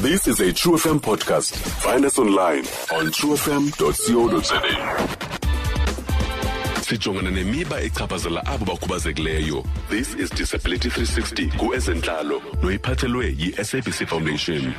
This is a True FM podcast. Find us online on truefm.co.za. Sijongana nemiba echaphazela abo bakhubazekileyo. This is Disability 360 kuezentlalo noyiphathelwe yi-SABC Foundation.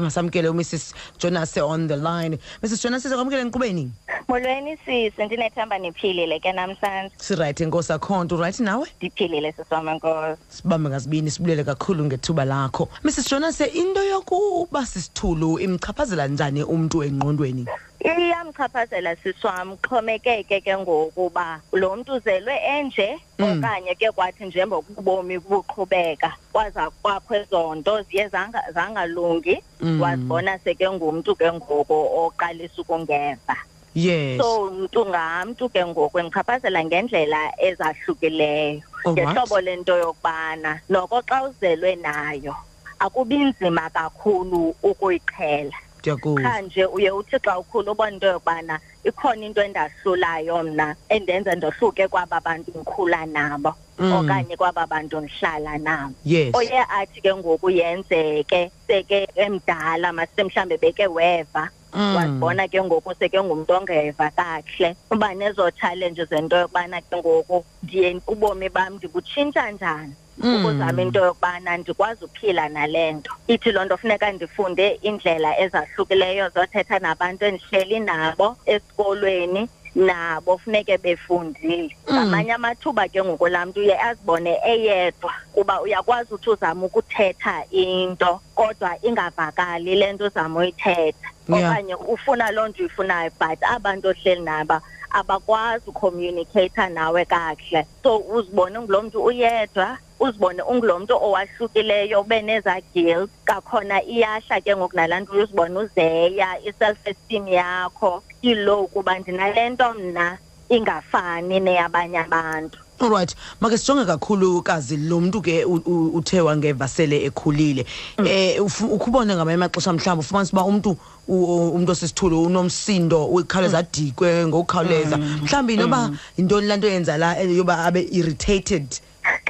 Ngasamkele uMrs Jonas on the line. Mrs Jonas sizakwamkele enkqubeni. molweni sisi ndinethemba niphilile ke namhlanje Si right enkosi akhonto right nawe? ndiphilile siswam enkosi Sibambe ngazibini sibulele kakhulu ngethuba lakho. Mrs Jonas into yokuba sisithulu imchaphazela njani umuntu engqondweni? Iyamchaphazela siswam xhomekeke ke ngokuba lo mntu uzelwe enje okanye ke kwathi njengokubomi buqhubeka. Kwaza kwakho ezo nto ziye zanga- zangalungi. Wazibona seke ngumntu ke ngoku oqalisa ukungeva. Yes. so mntu ngamntu ke ngoku imchaphazela ngendlela ezahlukileyo. Alright. ngehlobo lento yokubana noko xa uzelwe nayo akubi nzima kakhulu ukuyiqhela. Ndiyakuva. qha nje uye uthi xa ukhula ubona into yokubana ikhona into endahlulayo mna endenza ndohluke kwaba bantu ndikhula nabo Mm. okanye kwaba bantu ndihlala nabo Yes. oye athi ke ngoku yenzeke seke emdala masise mhlambe beke weva Mm. wazibona ke ngoku seke ngumntu ongeva kakuhle uba nezo challenges zento yokubana ke ngoku ndiye ubomi bam ndibutshintsha njani. Ukuzama into yokubana ndikwazi uphila nale nto ithi loo nto funeka ndifunde indlela ezahlukileyo zothetha nabantu endihleli nabo esikolweni nabo funeke befundile Mm. ngamanye amathuba ke ngoku laa mntu uye azibone eyedwa kuba uyakwazi uthi uzama ukuthetha into kodwa ingavakali le nto uzama uyithetha Yeah. okanye ufuna loo nto uyifunayo but abantu ohleli naba abakwazi ucommunicate nawe kakuhle so uzibone ungulo mntu uyedwa uzibone ungulo mntu owahlukileyo ube neza guilt kakhona iyahla ke ngoku nalaa nto uzibone uzeya i-self esteem yakho ilow kuba ndinale nto mna ingafani neyabanye abantu Alright, make sijonge kakhulu kazi lo muntu ke u- u- uthe wangeva sele ekhulile. Eh ufu- ukubona ngamanye amaxesha mhlawumbe ufumanisa uba umuntu u- u- umuntu osisithulu unomsindo ukhawuleza adikwe ngokukhawuleza. Mhlawumbe noba yintoni lanto yenza la eh, yoba abe irritated.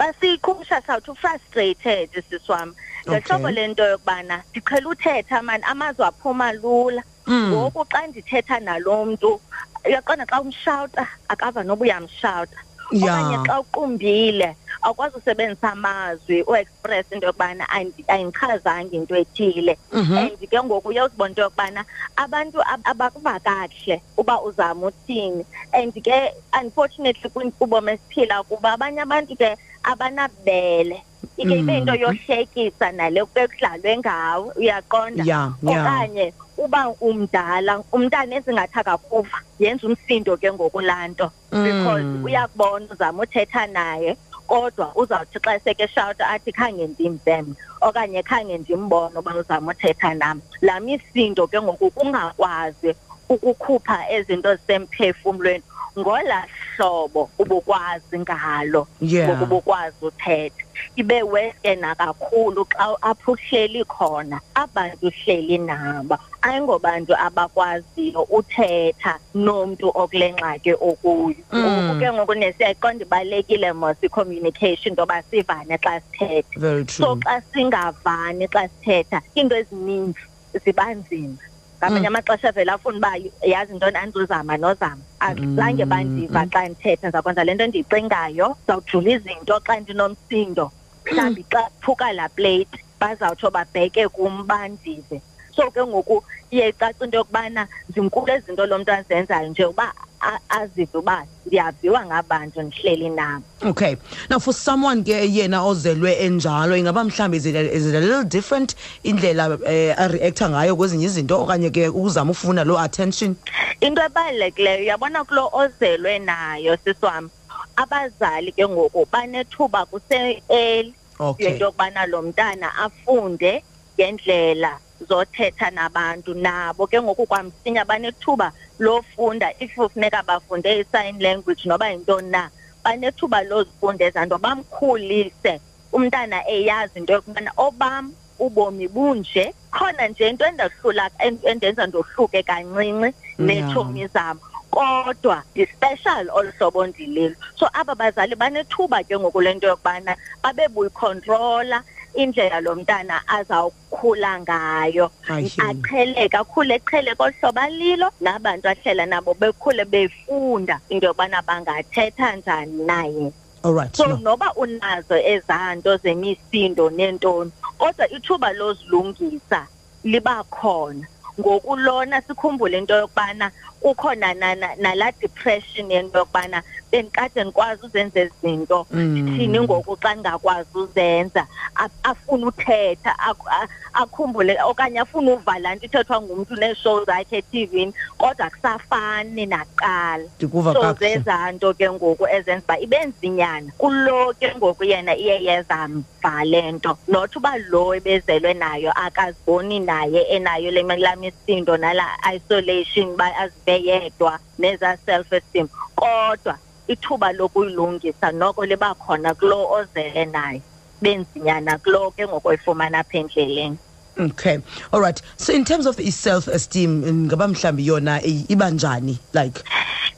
Xa siyiqhumsha sawuthi ufrustrated siswam ngehlobo Okay. lento yokubana ndiqhela uthetha mani amazwi aphuma lula Mm. ngoku xa ndithetha nalo mntu uyaqonda xa umshawuta akava noba uyamshawuta Ya. okanye xa uqumbile awukwazi usebenzisa amazwi uexpress into yokubana andi- ayindichazanga into ethile Mhm. and ke ngoku uye uzibona into yokubana abantu ab- abakuva kakuhle uba uzama uthini and ke unfortunately kwinkqubo esiphila kuba abanye abantu ke abanabele ike ibe into Mhm. yohlekisa nale ekudlalwe ngawo uyaqonda Ya, ya. okanye uba umdala umntana ezingathi akakuva yenza umsindo ke ngokulaa nto because Mm. uyakubona uzama uthetha naye kodwa uzawuthi xa sekeshawuta athi khange ndimve mna okanye khange ndimbone uba uzama uthetha nam laa misindo ke ngoku kungakwazi ukukhupha ezinto zisemphefumlweni ngolaa hlobo ubukwazi ngalo Yeah. ngoku ubukwazi uthetha ibe wese nakakhulu xa apho uhleli khona abantu uhleli nabo ayingobantu abakwaziyo uthetha nomntu okule ngxaki okuyo. Mm. ngoku ke ngoku nesiyayiqonda ibalulekile mos i-communication ntoba sivane xa sithetha. So xa singavani xa sithetha iinto ezininzi ziba nzima. Ngamanye Mm. amaxesha vele afuna uba yazi ntoni andizuzama nozama azange bandiva xa ndithetha ndizakwenza le nto ndiyicingayo. Ndizawujula izinto xa ndinomsindo. Mhlawumbi xa kuphuka laa plate bazawutsho babheke kum bandive. So ke ngoku iye icaca into yokubana zinkulu ezinto lo mntu azenzayo nje uba a- azive uba ndiyaviwa ngabantu ndihleli nabo Okay. Now for someone ke yena ozelwe enjalo ingaba mhlambi is it a, is it a little different indlela eh a reacta ngayo kwezinye izinto okanye ke uzama ufuna lo attention? into ebalulekileyo uyabona kulo ozelwe nayo siswam abazali ke ngoku banethuba kuse-early Okay. yento yokubana lo mntana afunde ngendlela zothetha nabantu nabo. Ke ngoku kwamsinya banethuba lofunda if funeka bafunde i-sign language noba yintoni na banethuba lozifunda ezaa nto bamkhulise. Umntana eyazi into yokubana obam ubomi bunje khona nje into endahlula en- endenza ndohluke kancinci neetshomi zam. Kodwa ndispecial olu hlobo ndililo. So aba bazali banethuba ke ngoku lento yokubana babe buyikhontrola indlela lo mntana azawukhula ngayo I hear you. aqheleke akhule eqhele kohlobo alilo nabantu ahlela nabo bekhule befunda into yokubana bangathetha njani naye all right so no. noba unazo ezanto zemisindo nentoni kodwa ithuba lozilungisa liba khona ngokulona sikhumbule into yokubana kukhona nala nala depression yento yokubana bendikade ndikwazi uzenza izinto Mm. thini ngoku xa ndingakwazi uzenza. A- afuna uthetha ak- a- akhumbule okanye afuna uva laa nto ithethwa ngumntu nee-show zakhe etivini kodwa akusafani nakuqala. Ndikuva so kakuhle. zezaa nto ke ngoku ezenza uba ibe nzinyana. Kulo ke ngoku yena iye yeza mva le nto. Not uba lo ebezelwe nayo akaziboni naye enayo le laa misindo nala isolation uba azive yedwa nezaa self esteem kodwa ithuba lokuyilungisa noko liba khona kulo ozele naye benzinyana kulo ke ngoku oyifumana apha endleleni. Okay all right. So in terms of i-self esteem ngaba mhlawumbi yona i- iba njani like?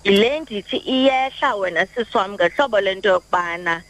Yile ndithi iyehla wena siswam ngehlobo lento yokubana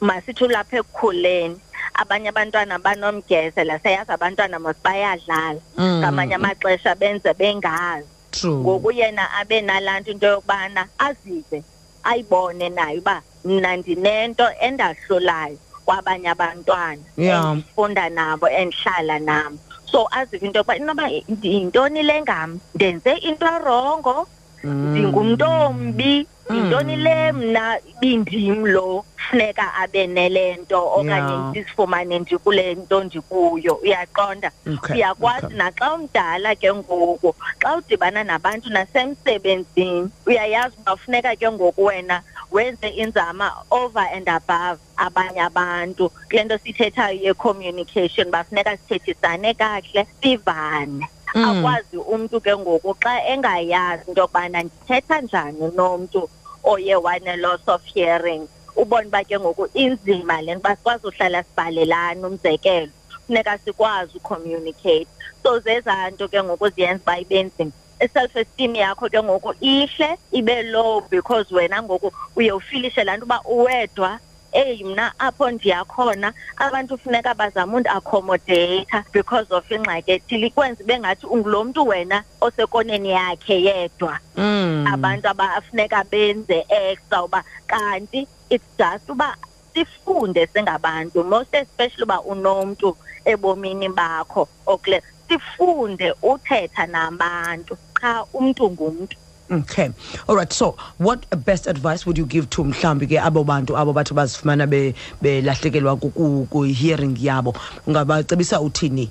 masithi ulapha ekukhuleni abanye abantwana banomgezela seyazi abantwana mos bayadlala. Mm. ngamanye amaxesha benze bengazi. True. Ngoku yena abe nalaa nto into yokubana azive ayibone naye uba mna ndinento endahlulayo kwabanye abantwana Yeah. endifunda nabo endihlala nabo. So azive into yokuba inoba yintoni le ngam? Ndenze into erongo. Ndingumntu ombi yintoni le mna ibindim lo? Funeka abe nele nto okanye ndizifumane ndikule nto ndikuyo. Uyaqonda? Uyakwazi naxa umdala ke ngoku xa udibana nabantu nasemsebenzini uyayazi uba funeka ke ngoku wena wenze inzama over and above abanye abantu. Kule nto siyithethayo ye-communication bafuneka sithethisane kakuhle sivane. Akwazi umntu ke ngoku xa engayazi into yokubana ndithetha njani nomntu oye wane-loss of hearing ubone uba ke ngoku inzima le nto uba sikwazi uhlala sibhalelana umzekelo funeka sikwazi ucommunicate. So zezaa nto ke ngoku ziyenza uba ibe nzima. I-self esteem yakho ke ngoku ihle ibe low because wena ngoku uye ufilishe laa nto uba uwedwa. Eyi mna apho ndiyakhona abantu funeka bazama undiaccommodator because of ingxaki ethile. Ikwenza ibe ngathi ungulo mntu wena osekoneni yakhe yedwa. Mm. abantu abafuneka benze extra uba kanti it's just uba sifunde singabantu most especially uba unomntu ebomini bakho okule sifunde uthetha nabantu. Qha umntu ngumntu. Okay. All right. So, what best advice would you give to mhlambi ke abo bantu abo bathi bazifumana be belahlekelwa ku hearing yabo? Ungabacebisa uthini?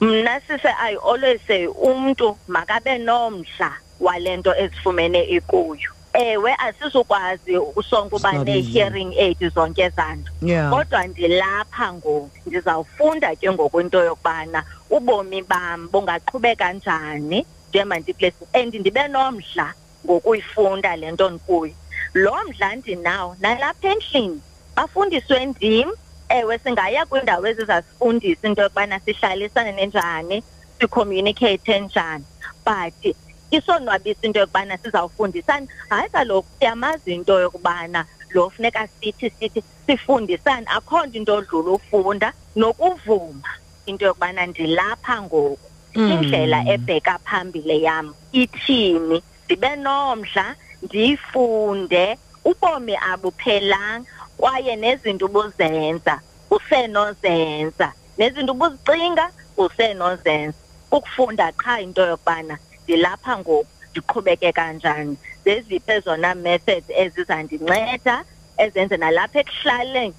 mna sise i always say umntu makabe nomdla walento ezifumene ikuyo ewe asizukwazi usonke uba nee-hearing aid zonke ezanto kodwa ndilapha ngoku ndizawufunda ke ngoku into yokubana ubomi bam bungaqhubeka njani njengoba ndikule and ndibe nomdla ngokuyifunda le nto ndikuyo. Lo mdla ndinawo nalapha endlini bafundiswe ndim. Ewe singaya kwiindawo ezizasifundisa into yokubana sihlalisane njani sicommunicate njani. But isonwabisa into yokubana sizawufundisana. Hayi kaloku siyamazi into yokubana lo funeka sithi sithi sifundisane. Akho nto into odlula ufunda nokuvuma into yokubana ndilapha ngoku. Indlela ebheka phambili yam ithini? Ndibe nomdla ndifunde ubomi abuphelanga kwaye nezinto ubuzenza usenozenza. Nezinto ubuzicinga usenozenza. Ukufunda qha into yokubana ndilapha ngoku ndiqhubeke kanjani. Zeziphi ezona methods ezizandinceda ezenze nalapha ekuhlaleni?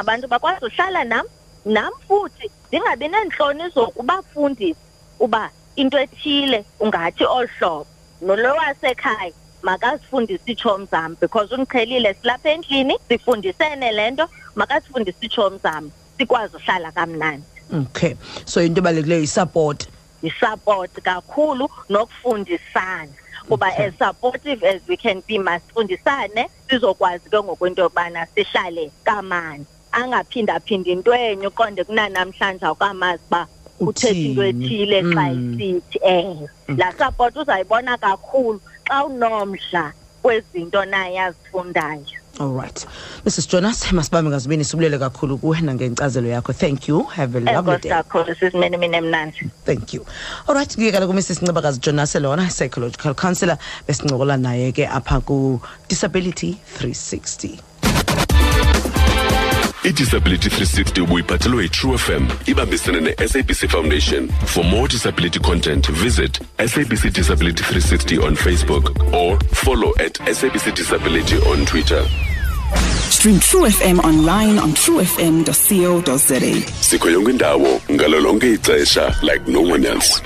Abantu bakwazi uhlala nam nam futhi ndingabi neentloni zokubafundisa uba into ethile ungathi olu hlobo nolo wasekhaya makazifundise iitshomi zam because undiqhelile silapha endlini sifundisene le nto makasifundise iitshomi zam sikwazi uhlala kamnandi Okay. So into ebalulekileyo i-support. yisupport kakhulu nokufundisana kuba Okay. as supportive as we can be masifundisane sizokwazi ke ngokwento yokubana sihlale kamani angaphindaphindi into enye uqonde kunanamhlanje awukamazi uba uthetha into Uthini? ethile xa Mm. isithi eh laa support uzayibona kakhulu xa unomdla kwezinto naye azifundayo Alright. Mrs Jonas masibambe ngazibini sibulele kakhulu kuwe nangencazelo yakho. Thank you. Have a lovely enkosi day. kakhulu sisimene mina emnandi Thank you. Alright, ngike kaloku Mrs Ncebakazi Jonas lona psychological counselor besincokola naye ke apha ku Disability 360. I-disability 360 ubuyiphathelwe yi-true fm ibambisene ne-sabc foundation. For more disability content visit sabc disability 360 on facebook or follow at sabc disability on twitter. Stream True FM online on truefm.co.za. sikho yonke indawo ngalo lonke ixesha like no one else